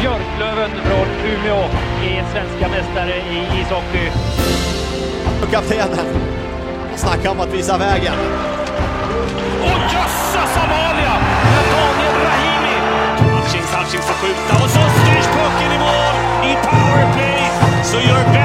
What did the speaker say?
Björklöven från Umeå är svenska mästare i ishockey. Kaptenen Snacka om att visa vägen. Och jösses Amalia! Daniel Rahimi! Hutchings, Hutchings får skjuta och så styrs pucken i mål i powerplay! Så gör